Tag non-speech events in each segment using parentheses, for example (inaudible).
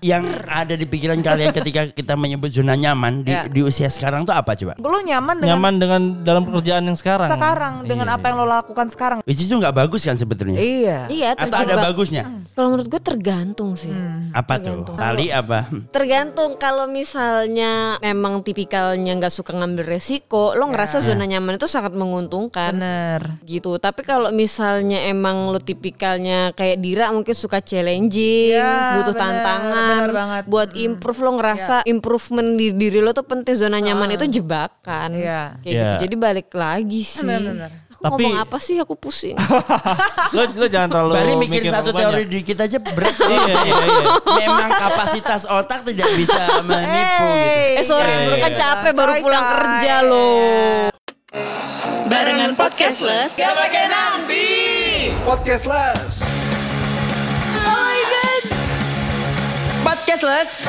Yang ada di pikiran kalian ketika kita menyebut zona nyaman di, Ya. di usia sekarang tuh apa coba? Lo nyaman dengan Nyaman dengan dalam pekerjaan yang sekarang. sekarang, dengan Iya, apa yang lo lakukan sekarang. Which itu nggak bagus kan sebetulnya? Iya. Iya, Atau ada bagusnya? Kalau menurut gue tergantung sih. Apa tuh? Tali apa? Tergantung kalau misalnya memang tipikalnya nggak suka ngambil resiko, lo ngerasa zona nyaman itu sangat menguntungkan. Bener. gitu. Tapi kalau misalnya emang lo tipikalnya kayak Dira mungkin suka challenging, Ya, butuh bener, tantangan, bener banget. buat improve lo ngerasa improvement di diri lo tuh penting zona nyaman itu jebakan. Iya. Kayak Iya. gitu. Jadi balik lagi sih. Bener-bener. Aku Tapi- ngomong apa sih aku pusing. (laughs) Lo, lo jangan terlalu Bali mikir mikir satu teori banyak. dikit aja berat. Iya, iya, iya. Memang kapasitas otak tidak bisa menipu gitu. eh sore Iya, baru kan iya. capek baru Coy, pulang kerja lo. Barengan podcastless. Podcastless. Podcastless.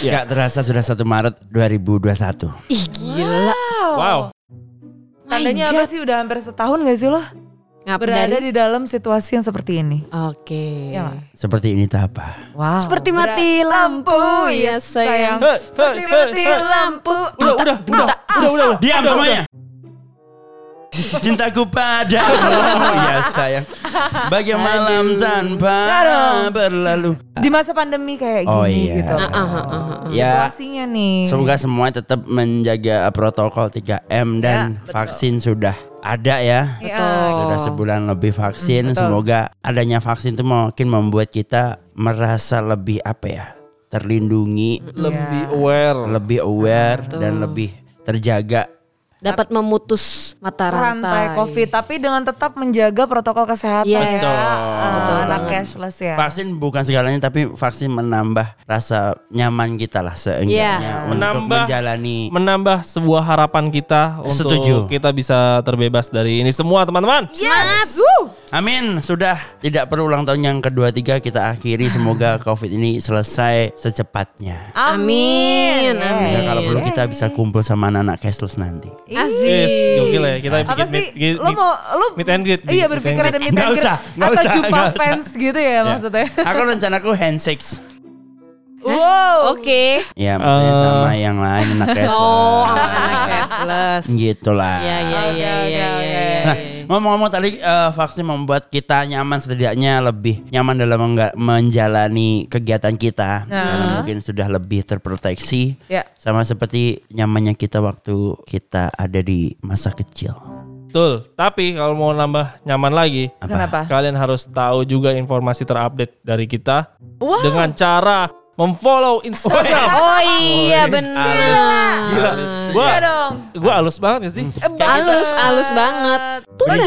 Gak terasa sudah 1 Maret 2021. Ih gila. Wow. Tandanya My apa sih udah hampir setahun gak sih lo? Ngapa Berada dari? di dalam situasi yang seperti ini. Oke. Iya nggak? Seperti ini tuh apa? Wow. Seperti mati lampu ya sayang. Seperti mati lampu. Udah, udah, udah, udah, udah, udah. Diam semuanya. Cintaku padamu (laughs) ya sayang Bagai malam tanpa berlalu Di masa pandemi kayak Oh, gini iya. gitu. Ah, ah, ah. Ya Situasinya nih. semoga semua tetap menjaga protokol 3M dan vaksin sudah ada ya Iya. Sudah sebulan lebih vaksin betul. Semoga adanya vaksin itu mungkin membuat kita merasa lebih apa ya Terlindungi Lebih aware. Lebih aware dan lebih terjaga Dapat memutus mata rantai rantai. COVID tapi dengan tetap menjaga protokol kesehatan Yes. ya. Betul. Ah, Betul anak banget. cashless ya. Vaksin bukan segalanya tapi vaksin menambah rasa nyaman kita lah seenggaknya Iya. untuk Menambah- menjalani Menambah sebuah harapan kita untuk Setuju. kita bisa terbebas dari ini semua teman-teman. Semangat. Amin sudah tidak perlu ulang tahun yang kedua tiga kita akhiri semoga covid ini selesai secepatnya Amin. Yeay. Amin. ya kalau perlu kita bisa kumpul sama anak-anak cashless nanti Asik. Yes, gokil ya. Kita Apa bikin sih? meet, Lo mau lo meet and greet. Iya meet berpikir ada meet and Nggak greet usah, nggak atau usah, jumpa usah. fans gitu ya maksudnya. aku rencanaku handshake Wow. Oke. ya maksudnya Eh. sama yang lain anak (laughs) cashless Oh, anak cashless. gitulah Ya ya Oke, ya oke, ya oke. ya. Nah, ngomong-ngomong tadi eh, vaksin membuat kita nyaman setidaknya lebih nyaman dalam menjalani kegiatan kita karena mungkin sudah lebih terproteksi. Ya. Sama seperti nyamannya kita waktu kita ada di masa kecil. Betul. Tapi kalau mau nambah nyaman lagi, Kenapa? kalian harus tahu juga informasi terupdate dari kita Wow. dengan cara memfollow Instagram. Oh iya benar. Gila. Gua Iya dong. gua halus banget ya sih. Eh, Halus, halus banget. Tuh kan.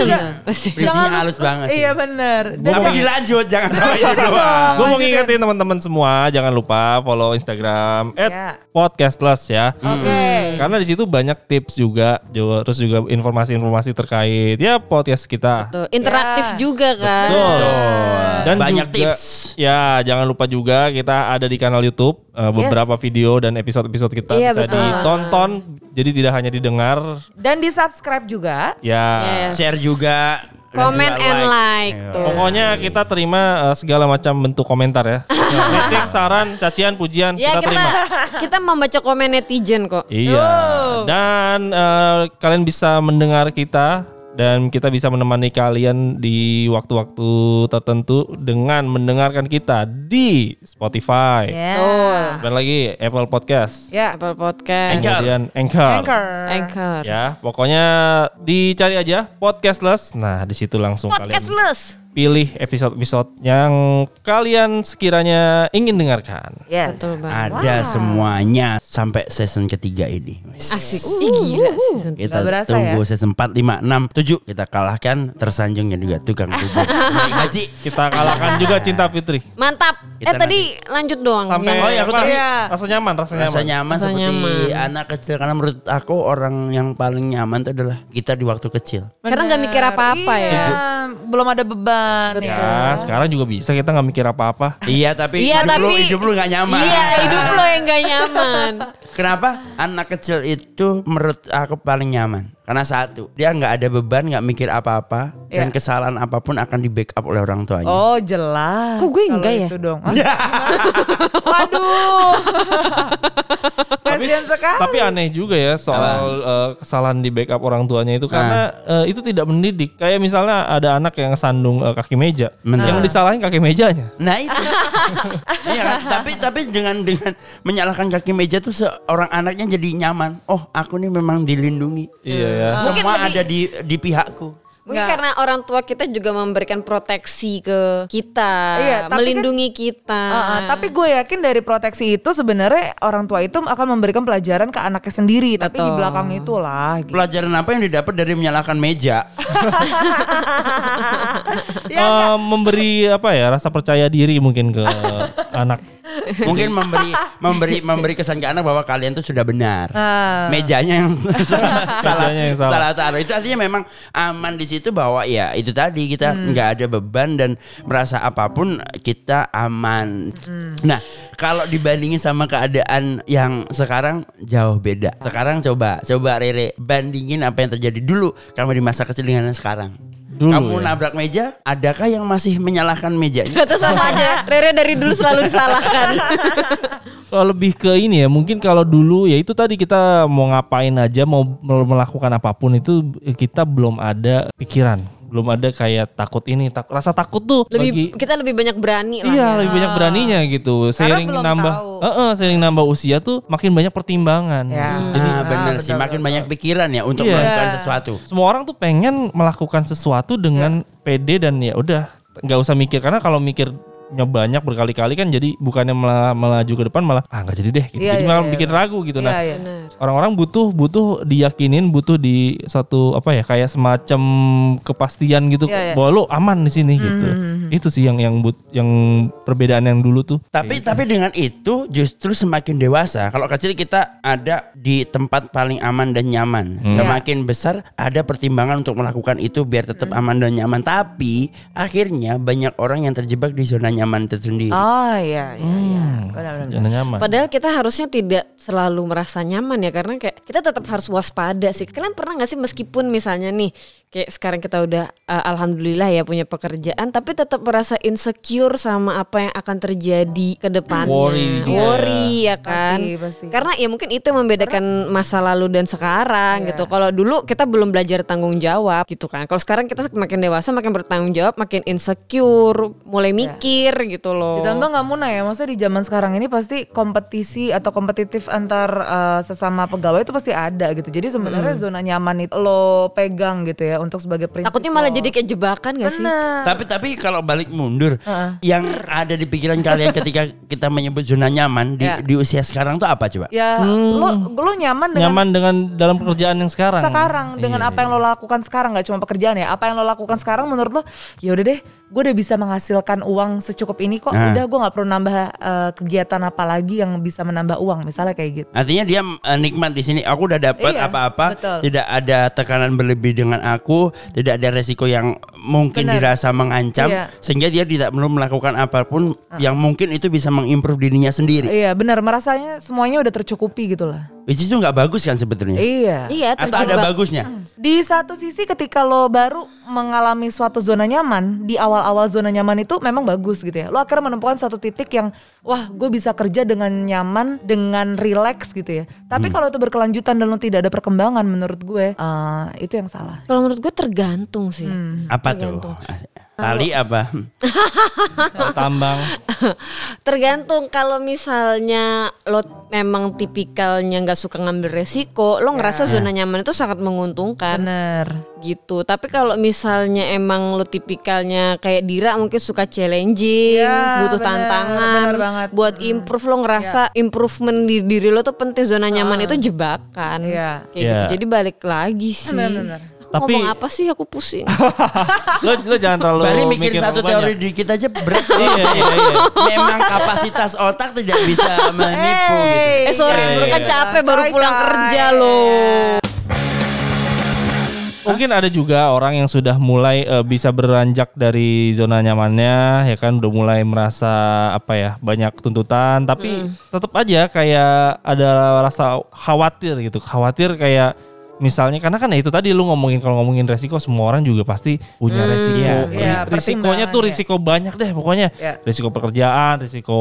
Bridgingnya halus banget sih. Iya benar. Dan Tapi jangan- dilanjut jangan sampai itu doang. Gue mau ngingetin teman-teman semua jangan lupa follow Instagram Ya. @podcastless ya. Oke. Karena di situ banyak tips juga, juga terus juga informasi-informasi terkait ya podcast kita. Interaktif juga kan. Betul. Dan Banyak juga, tips. Ya, jangan lupa juga kita ada di kanal YouTube uh, beberapa video dan episode-episode kita Iya, bisa betul. ditonton. Jadi tidak hanya didengar, Dan di subscribe juga. ya. Yes. Share juga. Comment juga and like. Ayo. Tuh. Pokoknya kita terima uh, segala macam bentuk komentar ya. (laughs) Kritik, saran, cacian, pujian Ya kita kita terima. (laughs) kita membaca komen netizen kok. Iya. Dan eh, kalian bisa mendengar kita dan kita bisa menemani kalian di waktu-waktu tertentu dengan mendengarkan kita di Spotify. Ya. Dan lagi Apple Podcast. Ya. Apple Podcast, Anchor. Kemudian Anchor. Anchor. Anchor. Ya, pokoknya dicari aja Podcastless. Nah, di situ langsung kalian Podcastless. Pilih episode-episode yang kalian sekiranya ingin dengarkan. Yes. Betul banget. Ada semuanya sampai season ketiga ini. Asik. Ih gila season Kita berasa tunggu ya. season 4, 5, 6, 7 Kita kalahkan tersanjungnya juga tukang bubur (laughs) haji Kita kalahkan juga Cinta Fitri. Mantap. Kita eh tadi lanjut doang. Sampai Yang- Oh iya, aku tadi- Iya. Rasa nyaman, rasa nyaman. Rasa nyaman Rasa seperti nyaman. anak kecil Karena menurut aku orang yang paling nyaman itu adalah kita di waktu kecil Karena nggak mikir apa-apa ya. Iya, belum ada beban. Ya, sekarang juga bisa kita nggak mikir apa-apa. Iya tapi Iya hidup lu tapi hidup lu gak nyaman Iya hidup lo yang gak nyaman. (laughs) Kenapa anak kecil itu menurut aku paling nyaman? Karena satu, dia nggak ada beban, nggak mikir apa-apa, dan Iya. kesalahan apa pun akan di backup oleh orang tuanya. Oh jelas. Kok gue enggak ya? Itu dong. (laughs) Waduh. (laughs) Kasihan sekali. Tapi aneh juga ya soal eh, kesalahan di backup orang tuanya itu karena eh, itu tidak mendidik. Kayak misalnya ada anak yang sandung eh, kaki meja, Benar. yang disalahin kaki mejanya. Nah itu, (laughs) iya kan? Tapi tapi dengan dengan menyalahkan kaki meja tuh seorang anaknya jadi nyaman. Oh, aku nih memang dilindungi. Iya ya. Semua lebih- ada di di pihakku. Mungkin Nggak. karena orang tua kita juga memberikan proteksi ke kita, Iya, tapi melindungi kita. Uh, uh, tapi gue yakin dari proteksi itu sebenarnya orang tua itu akan memberikan pelajaran ke anaknya sendiri. Tapi di Betul. belakang itulah. Gitu. Pelajaran apa yang didapat dari menyalahkan meja? (laughs) Eh, memberi apa ya rasa percaya diri mungkin ke (laughs) anak. Mungkin memberi memberi memberi kesan ke anak bahwa kalian tuh sudah benar. Ah. Mejanya yang salah (laughs) salah Mejanya yang salah. salah taruh. Itu artinya memang aman di situ bahwa ya itu tadi kita nggak ada beban dan merasa apa pun kita aman. Nah, kalau dibandingin sama keadaan yang sekarang jauh beda. Sekarang coba coba Rere bandingin apa yang terjadi dulu kamu di masa kecil dengan sekarang. Dulu kamu ya. nabrak meja, adakah yang masih menyalahkan mejanya? Itu sama aja. Rere dari dulu selalu disalahkan. (laughs) Kalau lebih ke ini ya, mungkin kalau dulu ya itu tadi kita mau ngapain aja, mau melakukan apa pun itu kita belum ada pikiran, belum ada kayak takut ini, tak, rasa takut tuh lebih bagi kita lebih banyak berani lah. Iya ya. lebih banyak beraninya gitu. Seiring belum nambah, tahu. Heeh, seiring nambah usia tuh makin banyak pertimbangan. Ya. Ah, Ah, benar sih, betul, makin betul. banyak pikiran ya untuk Iya. melakukan sesuatu. Semua orang tuh pengen melakukan sesuatu dengan pede dan ya udah nggak usah mikir karena kalau mikirnya banyak berkali-kali kan jadi bukannya malah melaju ke depan malah ah nggak jadi deh gitu. Iya, jadi iya, malah iya. bikin ragu gitu. Iya, Nah, iya. Benar. orang-orang butuh butuh diyakinin, butuh di satu apa ya kayak semacam kepastian gitu Iya, iya. bahwa lo aman di sini gitu. Itu sih yang yang but yang perbedaan yang dulu tuh. Tapi tapi dengan itu justru semakin dewasa. Kalau kecil kita ada di tempat paling aman dan nyaman. Semakin besar ada pertimbangan untuk melakukan itu biar tetap aman dan nyaman. Tapi akhirnya banyak orang yang terjebak di zona nyaman itu sendiri. Oh iya iya iya. Hmm. Benar-benar. Jangan nyaman. Padahal kita harusnya tidak selalu merasa nyaman ya karena kayak kita tetap harus waspada sih. Kalian pernah nggak sih meskipun misalnya nih kayak sekarang kita udah uh, alhamdulillah ya punya pekerjaan tapi tetap merasa insecure sama apa yang akan terjadi ke depannya. Worry juga. Worry ya kan. Pasti, pasti. Karena ya mungkin itu yang membedakan masa lalu dan sekarang Iya. gitu. Kalau dulu kita belum belajar tanggung jawab gitu kan. Kalau sekarang kita makin dewasa makin bertanggung jawab, makin insecure, mulai Iya. Mikir gitu loh. Ditambah nggak muna ya, maksudnya di zaman sekarang ini pasti kompetisi atau kompetitif antar uh, sesama pegawai itu pasti ada gitu. Jadi sebenarnya zona nyaman itu lo pegang gitu ya untuk sebagai prinsip. Takutnya malah lo. jadi kayak jebakan gak sih? Benar. Tapi tapi kalau balik mundur, yang ada di pikiran kalian ketika kita menyebut zona nyaman di, Ya. di usia sekarang tuh apa coba? Ya lo lo nyaman dengan nyaman dengan dalam pekerjaan yang sekarang. sekarang dengan Iya, apa yang lo lakukan sekarang nggak cuma pekerjaan ya apa yang lo lakukan sekarang menurut lo ya udah deh gue udah bisa menghasilkan uang secukup ini kok Nah. udah gue nggak perlu nambah eh, kegiatan apa lagi yang bisa menambah uang misalnya kayak gitu Artinya dia eh, nikmat di sini. Aku udah dapat Iya, apa-apa, tidak ada tekanan berlebih dengan aku, tidak ada resiko yang mungkin Benar. dirasa mengancam, Iya. sehingga dia tidak perlu melakukan apa pun yang mungkin itu bisa mengimprove dirinya sendiri. iya benar merasanya semuanya udah tercukupi gitu lah Which is itu nggak bagus kan sebetulnya? iya Iya, Atau ada bagusnya? Di satu sisi ketika lo baru mengalami suatu zona nyaman, di awal-awal zona nyaman itu memang bagus gitu ya. Lo akhirnya menemukan satu titik yang wah gue bisa kerja dengan nyaman, dengan relax gitu ya. Tapi kalau itu berkelanjutan dan lo tidak ada perkembangan menurut gue, eh, itu yang salah. Kalau menurut gue tergantung sih. Apa tuh? Tali apa? tambang. tergantung kalau misalnya lo memang tipikalnya nggak suka ngambil resiko, lo ngerasa zona nyaman itu sangat menguntungkan. Bener. gitu. Tapi kalau misalnya emang lo tipikalnya kayak Dira mungkin suka challenging, Iya, butuh bener, tantangan, bener banget. buat improve lo ngerasa improvement di diri lo tuh penting zona nyaman itu jebakan. Iya. Kayak gitu. Iya. Jadi balik lagi sih. Bener-bener. Aku Tapi- ngomong apa sih aku pusing. (laughs) lo, lo jangan terlalu Bari mikir satu terlalu teori banyak. dikit aja berat. Iya iya iya. Memang kapasitas otak tidak bisa menipu gitu. eh sorry, Iya, baru iya, kan iya. capek baru pulang kerja loh. mungkin ada juga orang yang sudah mulai eh, bisa beranjak dari zona nyamannya ya kan udah mulai merasa apa ya banyak tuntutan tapi tetap aja kayak ada rasa khawatir gitu khawatir kayak misalnya karena kan ya itu tadi lu ngomongin kalau ngomongin resiko semua orang juga pasti punya resiko Iya, iya, risikonya tuh risiko banyak deh pokoknya Iya. risiko pekerjaan risiko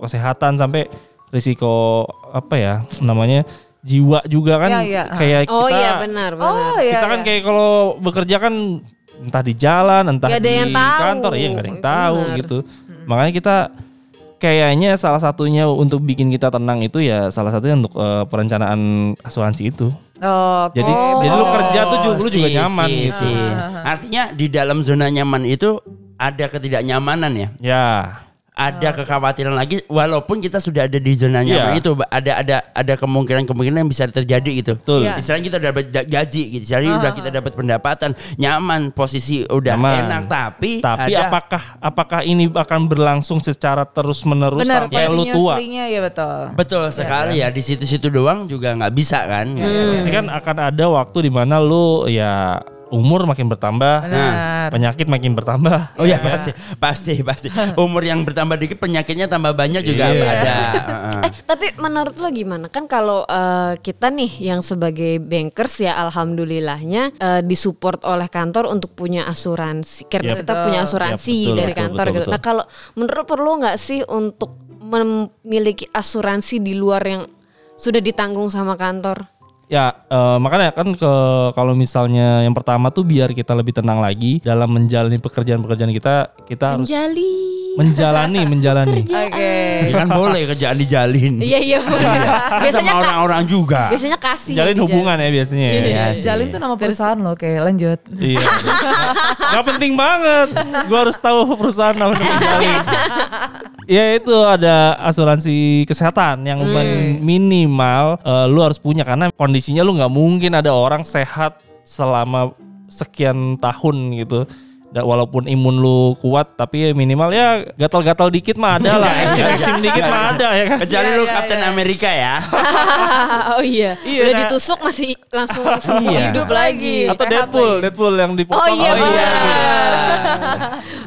kesehatan sampai risiko apa ya namanya jiwa juga kan Iya, iya. kayak Oh kita iya benar benar. Oh iya. kita kan iya. kayak kalau bekerja kan entah di jalan, entah ada di yang tahu. kantor, iya nggak ada yang tahu Benar. gitu. Makanya kita kayaknya salah satunya untuk bikin kita tenang itu ya salah satunya untuk eh, perencanaan asuransi itu. Oke. Jadi jadi lu kerja tuh juga, lu juga si, nyaman si, gitu. si. Artinya di dalam zona nyaman itu ada ketidaknyamanan ya. Ya. Ada kekhawatiran lagi walaupun kita sudah ada di zona nyaman Iya. itu ada ada ada kemungkinan-kemungkinan yang bisa terjadi gitu. Betul. Iya. Misalnya kita dapat da- gaji gitu, misalnya udah kita dapat pendapatan, nyaman, posisi udah Nyaman. enak tapi Tapi ada apakah apakah ini akan berlangsung secara terus menerus Benar, sampai lu tua? ya betul. betul sekali ya di situ-situ doang juga nggak bisa kan. Pasti kan akan ada waktu di mana lu ya umur makin bertambah, Benar. penyakit makin bertambah. Oh ya pasti pasti pasti. Umur yang bertambah dikit penyakitnya tambah banyak juga Iya. ada. Heeh. Eh tapi menurut lo gimana kan kalau eh, kita nih yang sebagai bankers ya alhamdulillahnya eh, disupport oleh kantor untuk punya asuransi karena Yap. kita punya Betul. asuransi Yap, betul, dari betul, kantor betul, gitu. betul. Nah kalau menurut perlu nggak sih untuk memiliki asuransi di luar yang sudah ditanggung sama kantor? Ya eh, makanya kan ke kalau misalnya yang pertama tuh biar kita lebih tenang lagi dalam menjalani pekerjaan-pekerjaan kita kita harus Menjali menjalani menjalani. Oke. Ya kan boleh kerjaan dijalin. Iya iya boleh. biasanya Sama orang-orang juga. biasanya kasih Jalin yang hubungan ya biasanya. ya. Iya sih. Jalin tuh nama perusahaan loh, oke lanjut. Iya. Gak penting banget. Gua harus tahu perusahaan nama Jalin. Ya itu ada asuransi kesehatan yang men- minimal eh, lu harus punya karena kondisinya lu nggak mungkin ada orang sehat selama sekian tahun gitu. Da- walaupun imun lu kuat tapi minimal ya gatal-gatal dikit mah ada lah, (laughs) eksim-eksim dikit mah ada ya kan. Kecuali Iya, lu iya, Kapten iya. Amerika ya. (laughs) oh iya. Iya, Udah nah. ditusuk masih langsung (laughs) sembuh Iya. hidup lagi. Atau Sehat Deadpool, lagi. Deadpool yang dipotong. Oh iya, Oh iya.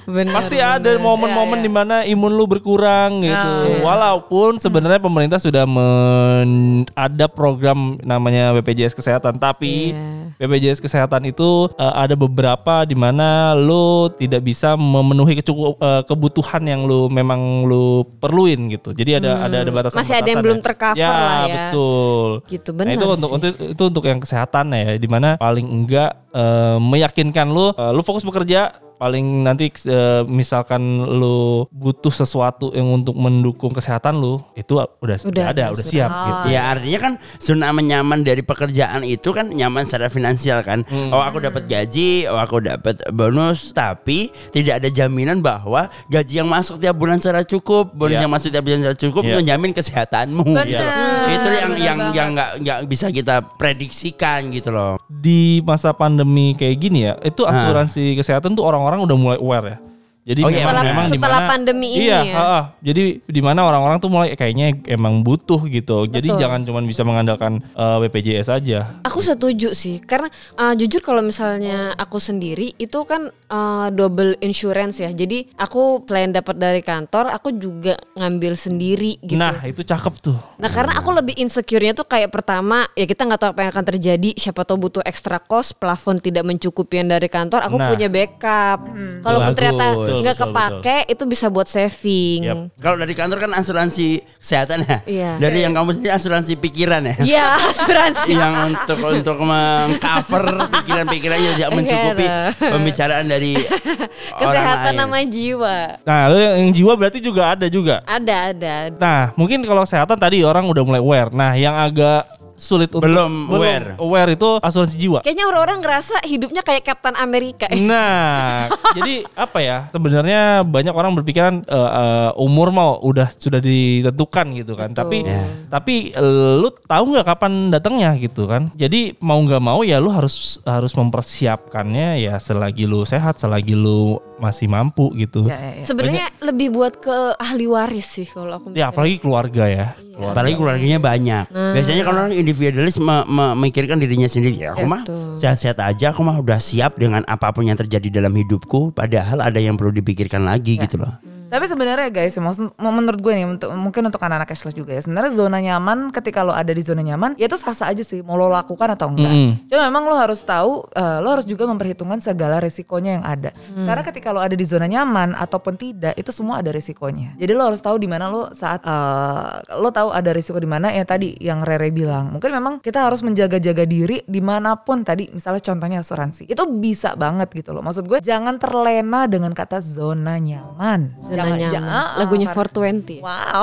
Benar. Pasti ada momen-momen Iya, iya. di mana imun lu berkurang gitu. Oh, iya. Walaupun sebenarnya pemerintah sudah men ada program namanya BPJS Kesehatan, tapi Iya. BPJS Kesehatan itu eh, ada beberapa di mana lu tidak bisa memenuhi kecukup eh, kebutuhan yang lu memang lu perluin gitu. Jadi ada ada ada batasan Hmm. Masih ada yang belum tercover ya, lah ya. betul. Gitu, Nah, benar itu untuk sih. untuk itu untuk yang kesehatan ya, di mana paling enggak eh, meyakinkan lu eh, lu fokus bekerja paling nanti eh, misalkan lu butuh sesuatu yang untuk mendukung kesehatan lu itu udah Udah ada udah siap asuransi. gitu. Ya artinya kan zona nyaman dari pekerjaan itu kan nyaman secara finansial kan. Hmm. Oh aku dapat gaji, oh aku dapat bonus, tapi tidak ada jaminan bahwa gaji yang masuk tiap bulan secara cukup, bonus Iya. yang masuk tiap bulan secara cukup Iya. menjamin kesehatanmu. Benar. gitu loh. Itu yang Benar yang banget. yang nggak nggak bisa kita prediksikan gitu loh. Di masa pandemi kayak gini ya, itu asuransi kesehatan tuh orang-orang udah mulai aware ya. Jadi Oh iya, memang, benar. memang Setelah mana- pandemi ini iya, ya. ha-ha. Jadi di mana orang-orang tuh mulai kayaknya emang butuh gitu. Jadi Betul. jangan cuma bisa mengandalkan eh, BPJS aja. Aku setuju sih, karena uh, jujur kalau misalnya aku sendiri itu kan uh, double insurance ya. Jadi aku selain dapat dari kantor, aku juga ngambil sendiri gitu. Nah, itu cakep tuh. Nah karena aku lebih insecure-nya tuh kayak pertama ya kita nggak tahu apa yang akan terjadi siapa tahu butuh extra cost plafon tidak mencukupi yang dari kantor aku Nah. punya backup kalaupun Bagus. ternyata Betul, nggak betul, kepake itu bisa buat saving Yap. Kalau dari kantor kan asuransi kesehatan ya. Iya. Dari yang kamu sendiri asuransi pikiran ya. Iya (laughs) asuransi yang untuk untuk mengcover pikiran-pikirannya tidak mencukupi Iya. pembicaraan dari (laughs) kesehatan namanya jiwa Nah, lu yang yang jiwa berarti juga ada juga. ada ada Nah, mungkin kalau kesehatan tadi orang udah mulai aware. Nah, yang agak sulit untuk Belum aware. aware itu asuransi jiwa. kayaknya orang-orang ngerasa hidupnya kayak Captain Amerika eh. (laughs) Nah, jadi apa ya? Sebenarnya banyak orang berpikiran eh, eh, umur mau udah sudah ditentukan gitu kan. Betul. Tapi Ya. tapi eh, lu tahu nggak kapan datangnya gitu kan? Jadi mau nggak mau ya lu harus harus mempersiapkannya ya selagi lu sehat, selagi lu masih mampu gitu. Ya, ya, ya. sebenarnya lebih buat ke ahli waris sih kalau aku Ya apalagi keluarga ya. Keluarga. Apalagi keluarganya banyak. Biasanya kalau orang individualis me- memikirkan dirinya sendiri. Ya, aku mah sehat-sehat aja, aku mah udah siap dengan apa pun yang terjadi dalam hidupku. Padahal ada yang perlu dipikirkan lagi gitu loh. Tapi sebenarnya guys, maksud menurut gue nih untuk mungkin untuk anak-anak cashless juga ya. Sebenarnya zona nyaman ketika lo ada di zona nyaman, ya itu sah-sah aja sih mau lo lakukan atau enggak. Mm-mm. Cuma memang lo harus tahu, eh, lo harus juga memperhitungkan segala resikonya yang ada. Karena ketika lo ada di zona nyaman ataupun tidak, itu semua ada resikonya. Jadi lo harus tahu di mana lo saat eh, lo tahu ada risiko di mana ya tadi yang Rere bilang. Mungkin memang kita harus menjaga-jaga diri di mana pun tadi, misalnya contohnya asuransi. Itu bisa banget gitu loh. Maksud gue jangan terlena dengan kata zona nyaman. Zona Jangan- nyaman. jangan- Lagunya karena- 420. Wow.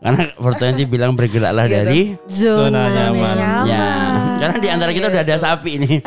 Karena Fortuny bilang bergeraklah Gitu. dari Zona nyaman. ya. Karena di antara kita udah ada sapi nih. (laughs)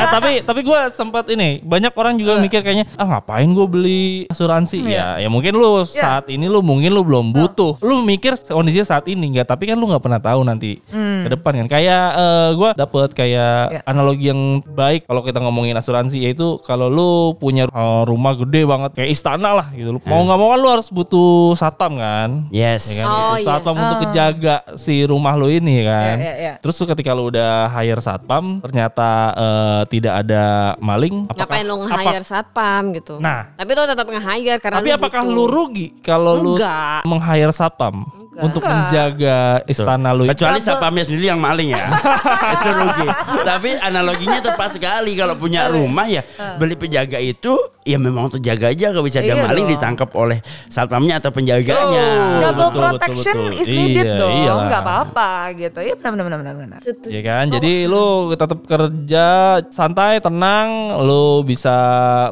eh, tapi tapi gue sempat ini banyak orang juga mikir kayaknya ah ngapain gue beli asuransi? Ya ya mungkin lu saat ini lu mungkin lu belum butuh. Lu mikir kondisinya saat ini enggak tapi kan lu nggak pernah tahu nanti ke depan kan. Kayak eh, gue dapet kayak Ya. analogi yang baik kalau kita ngomongin asuransi yaitu kalau lu punya eh, rumah gede banget kayak istana lah gitu. Lu mau nggak mau kan lu harus butuh satpam kan? Yes. ya kan? Oh, iya. satpam untuk kejaga si rumah lu ini kan. Iya, iya, iya. Terus tuh ketika lu udah hire satpam ternyata eh, tidak ada maling, apakah Ngapain lo apa- nge-hire satpam gitu. Nah. Tapi lo tetap nge-hire karena Tapi lu apakah butuh. lu rugi kalau lu Enggak. meng-hire satpam untuk menjaga istana lu? Kecuali satpamnya sendiri yang maling ya. (laughs) itu rugi. Tapi analoginya tepat sekali kalau punya rumah ya beli penjaga itu ya memang untuk jaga aja kalau bisa ada Iya maling dong. ditangkap oleh satpamnya atau penjaganya. Double betul, betul, protection betul. is needed Iya, dong. iyalah. Nggak apa-apa gitu. Iya benar benar benar benar benar. Setuju. Ya kan, jadi lu tetap kerja santai, tenang, lu bisa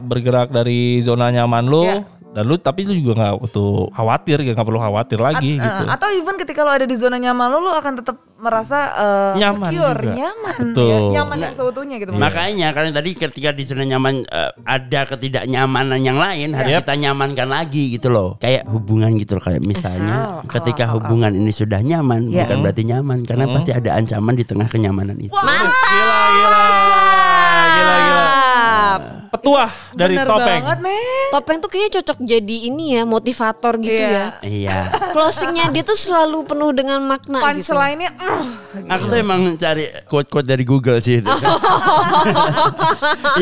bergerak dari zona nyaman lu, Iya. Dan lu tapi lu juga nggak butuh khawatir, nggak perlu khawatir lagi At- gitu. eh, atau even ketika lo ada di zona nyaman lo, lo akan tetap merasa eh, Nyaman secure, juga. nyaman, Betul. ya, nyaman yang seutuhnya gitu. Makanya karena tadi ketika di zona nyaman eh, ada ketidaknyamanan yang lain harus Yep. kita nyamankan lagi gitu loh. Kayak hubungan gitu loh kayak misalnya ketika awal-awal. hubungan ini sudah nyaman Ya. bukan berarti nyaman karena pasti ada ancaman di tengah kenyamanan itu. Gila, gila, gila, gila. Petuah dari Bener topeng. banget men. Topeng tuh kayaknya cocok jadi ini ya motivator gitu Iya. ya. Iya. (laughs) Closingnya dia tuh selalu penuh dengan makna gitu. Punchline-nya uh, Aku tuh emang cari quote-quote dari Google sih itu. (laughs)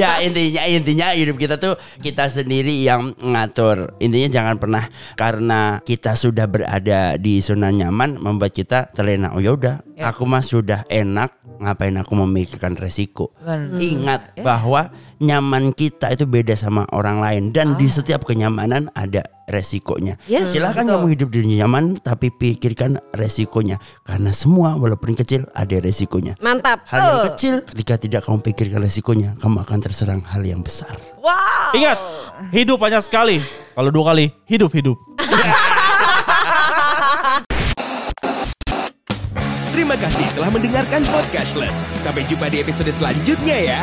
ya intinya intinya hidup kita tuh kita sendiri yang ngatur. Intinya jangan pernah karena kita sudah berada di zona nyaman membuat kita terlena. Oh yaudah, aku mah sudah enak, ngapain aku memikirkan resiko. Benar. Ingat bahwa nyaman kita itu beda sama orang lain dan di setiap kenyamanan ada resikonya. Yes, Silahkan betul. kamu hidup di nyaman tapi pikirkan resikonya karena semua walaupun kecil ada resikonya. Mantap. Hal yang kecil ketika tidak kamu pikirkan resikonya kamu akan terserang hal yang besar. wow. Ingat, hidup hanya sekali. Kalau dua kali, hidup hidup. (laughs) Terima kasih telah mendengarkan Podcastless. Sampai jumpa di episode selanjutnya ya.